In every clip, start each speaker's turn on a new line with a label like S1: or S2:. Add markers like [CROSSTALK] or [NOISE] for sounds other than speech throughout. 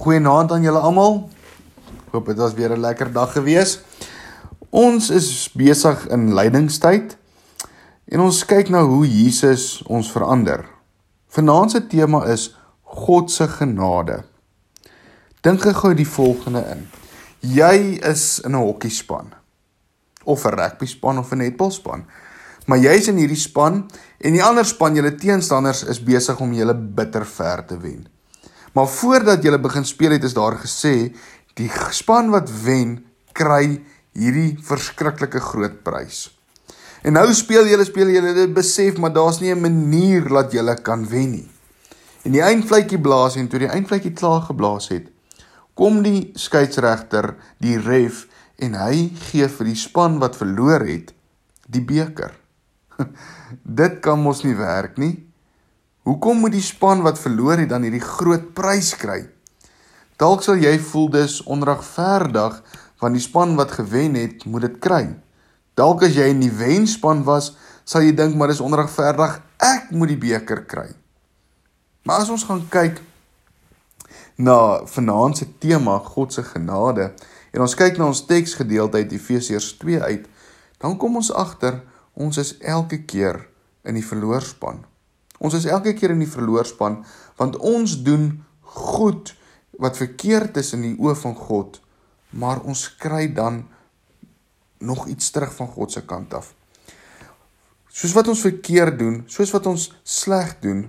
S1: Goeienaand aan julle almal. Hoop dit was weer 'n lekker dag gewees. Ons is besig in lydingstyd en ons kyk na hoe Jesus ons verander. Vanaand se tema is God se genade. Dink gou die volgende in. Jy is in 'n hokkiespan of 'n rugbyspan of 'n netbalspan. Maar jy's in hierdie span en die ander span, julle teenstanders is besig om julle bitter ver te wen. Maar voordat jy begin speel het is daar gesê die span wat wen kry hierdie verskriklike groot prys. En nou speel julle speel julle dit besef maar daar's nie 'n manier dat julle kan wen nie. En die eindvletjie blaas en toe die eindvletjie klaar geblaas het, kom die skeieregter, die ref en hy gee vir die span wat verloor het die beker. [LAUGHS] Dit kan mos nie werk nie. Hoekom moet die span wat verloor het dan hierdie groot prys kry? Dalk sal jy voel dis onregverdig want die span wat gewen het, moet dit kry. Dalk as jy in die wenspan was, sal jy dink maar dis onregverdig, ek moet die beker kry. Maar as ons gaan kyk na vanaand se tema God se genade en ons kyk na ons teksgedeelte uit Efesiërs 2 uit, dan kom ons agter ons is elke keer in die verloorspan. Ons is elke keer in die verloorspan want ons doen goed wat verkeerd is in die oë van God, maar ons kry dan nog iets terug van God se kant af. Soos wat ons verkeerd doen, soos wat ons sleg doen,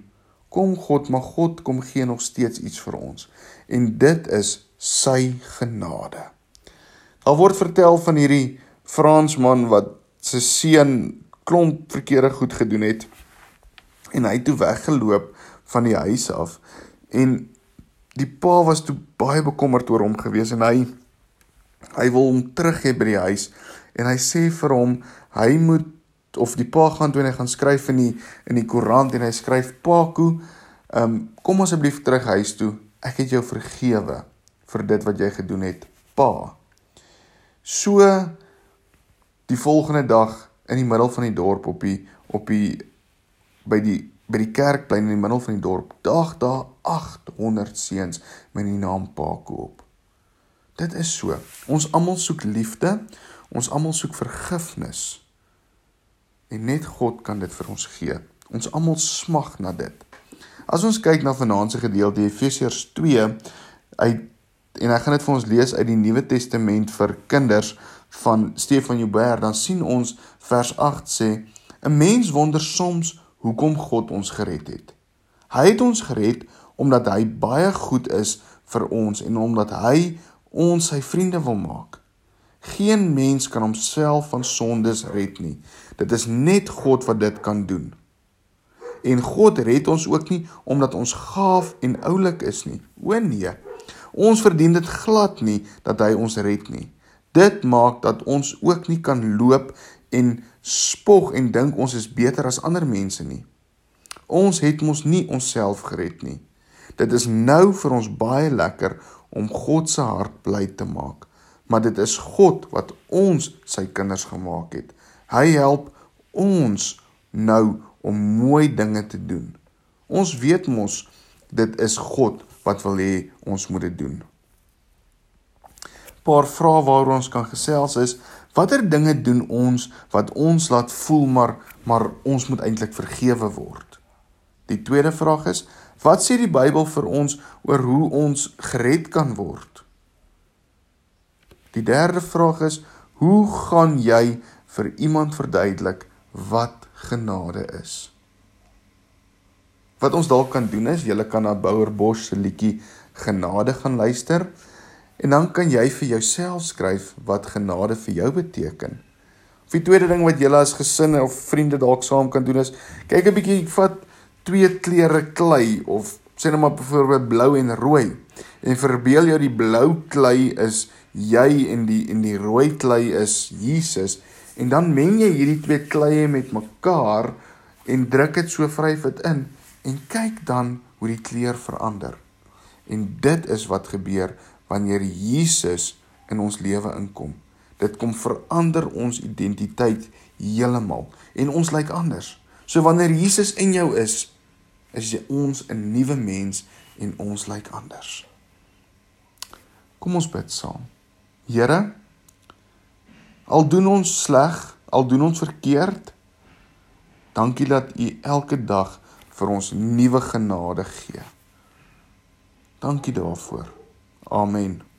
S1: kom God, maar God kom gee nog steeds iets vir ons. En dit is sy genade. Daar word vertel van hierdie Fransman wat sy seun klomp verkeerde goed gedoen het en hy het toe weggeloop van die huis af. En die pa was toe baie bekommerd oor hom gewees en hy hy wil hom terug hê by die huis. En hy sê vir hom hy moet of die pa gaan toe en hy gaan skryf in die in die koerant en hy skryf Paku um, kom asseblief terug huis toe. Ek het jou vergewe vir dit wat jy gedoen het pa so die volgende dag in die middel van die dorp op die op die by die by die kerkplein in die middel van die dorp daag daar 800 seuns met die naam Paco op. Dit is so. Ons almal soek liefde, ons almal soek vergifnis. En net God kan dit vir ons gee. Ons almal smag na dit. As ons kyk na vanaand se gedeelte Efesiërs 2 uit en ek gaan dit vir ons lees uit die Nuwe Testament vir kinders van Stefan Joubert, dan sien ons vers 8 sê 'n mens wonder soms hoekom God ons gered het. Hy het ons gered omdat hy baie goed is vir ons en omdat hy ons sy vriende wil maak. Geen mens kan homself van sondes red nie. Dit is net God wat dit kan doen. En God red ons ook nie omdat ons gaaf en oulik is nie. O nee. Ons verdien dit glad nie dat hy ons red nie. Dit maak dat ons ook nie kan loop en spog en dink ons is beter as ander mense nie. Ons het mos nie onsself gered nie. Dit is nou vir ons baie lekker om God se hart bly te maak, maar dit is God wat ons sy kinders gemaak het. Hy help ons nou om mooi dinge te doen. Ons weet mos dit is God wat wil hê ons moet dit doen. Paar vrae waaroor ons kan gesels is Watter dinge doen ons wat ons laat voel maar maar ons moet eintlik vergewe word? Die tweede vraag is: Wat sê die Bybel vir ons oor hoe ons gered kan word? Die derde vraag is: Hoe gaan jy vir iemand verduidelik wat genade is? Wat ons dalk kan doen is, jy kan na Bouer Bosch se liedjie Genade gaan luister. En dan kan jy vir jouself skryf wat genade vir jou beteken. Of die tweede ding wat jy as gesin of vriende dalk saam kan doen is kyk 'n bietjie vat twee kleure klei of sê net maar byvoorbeeld blou en rooi en verbeel jou die blou klei is jy en die en die rooi klei is Jesus en dan meng jy hierdie twee kleie met mekaar en druk dit so vryf dit in en kyk dan hoe die kleur verander. En dit is wat gebeur wanneer Jesus in ons lewe inkom. Dit kom verander ons identiteit heeltemal en ons lyk anders. So wanneer Jesus in jou is, is jy ons 'n nuwe mens en ons lyk anders. Kom ons bid saam. Here, al doen ons sleg, al doen ons verkeerd, dankie dat U elke dag vir ons nuwe genade gee. Dankie daarvoor. Amen.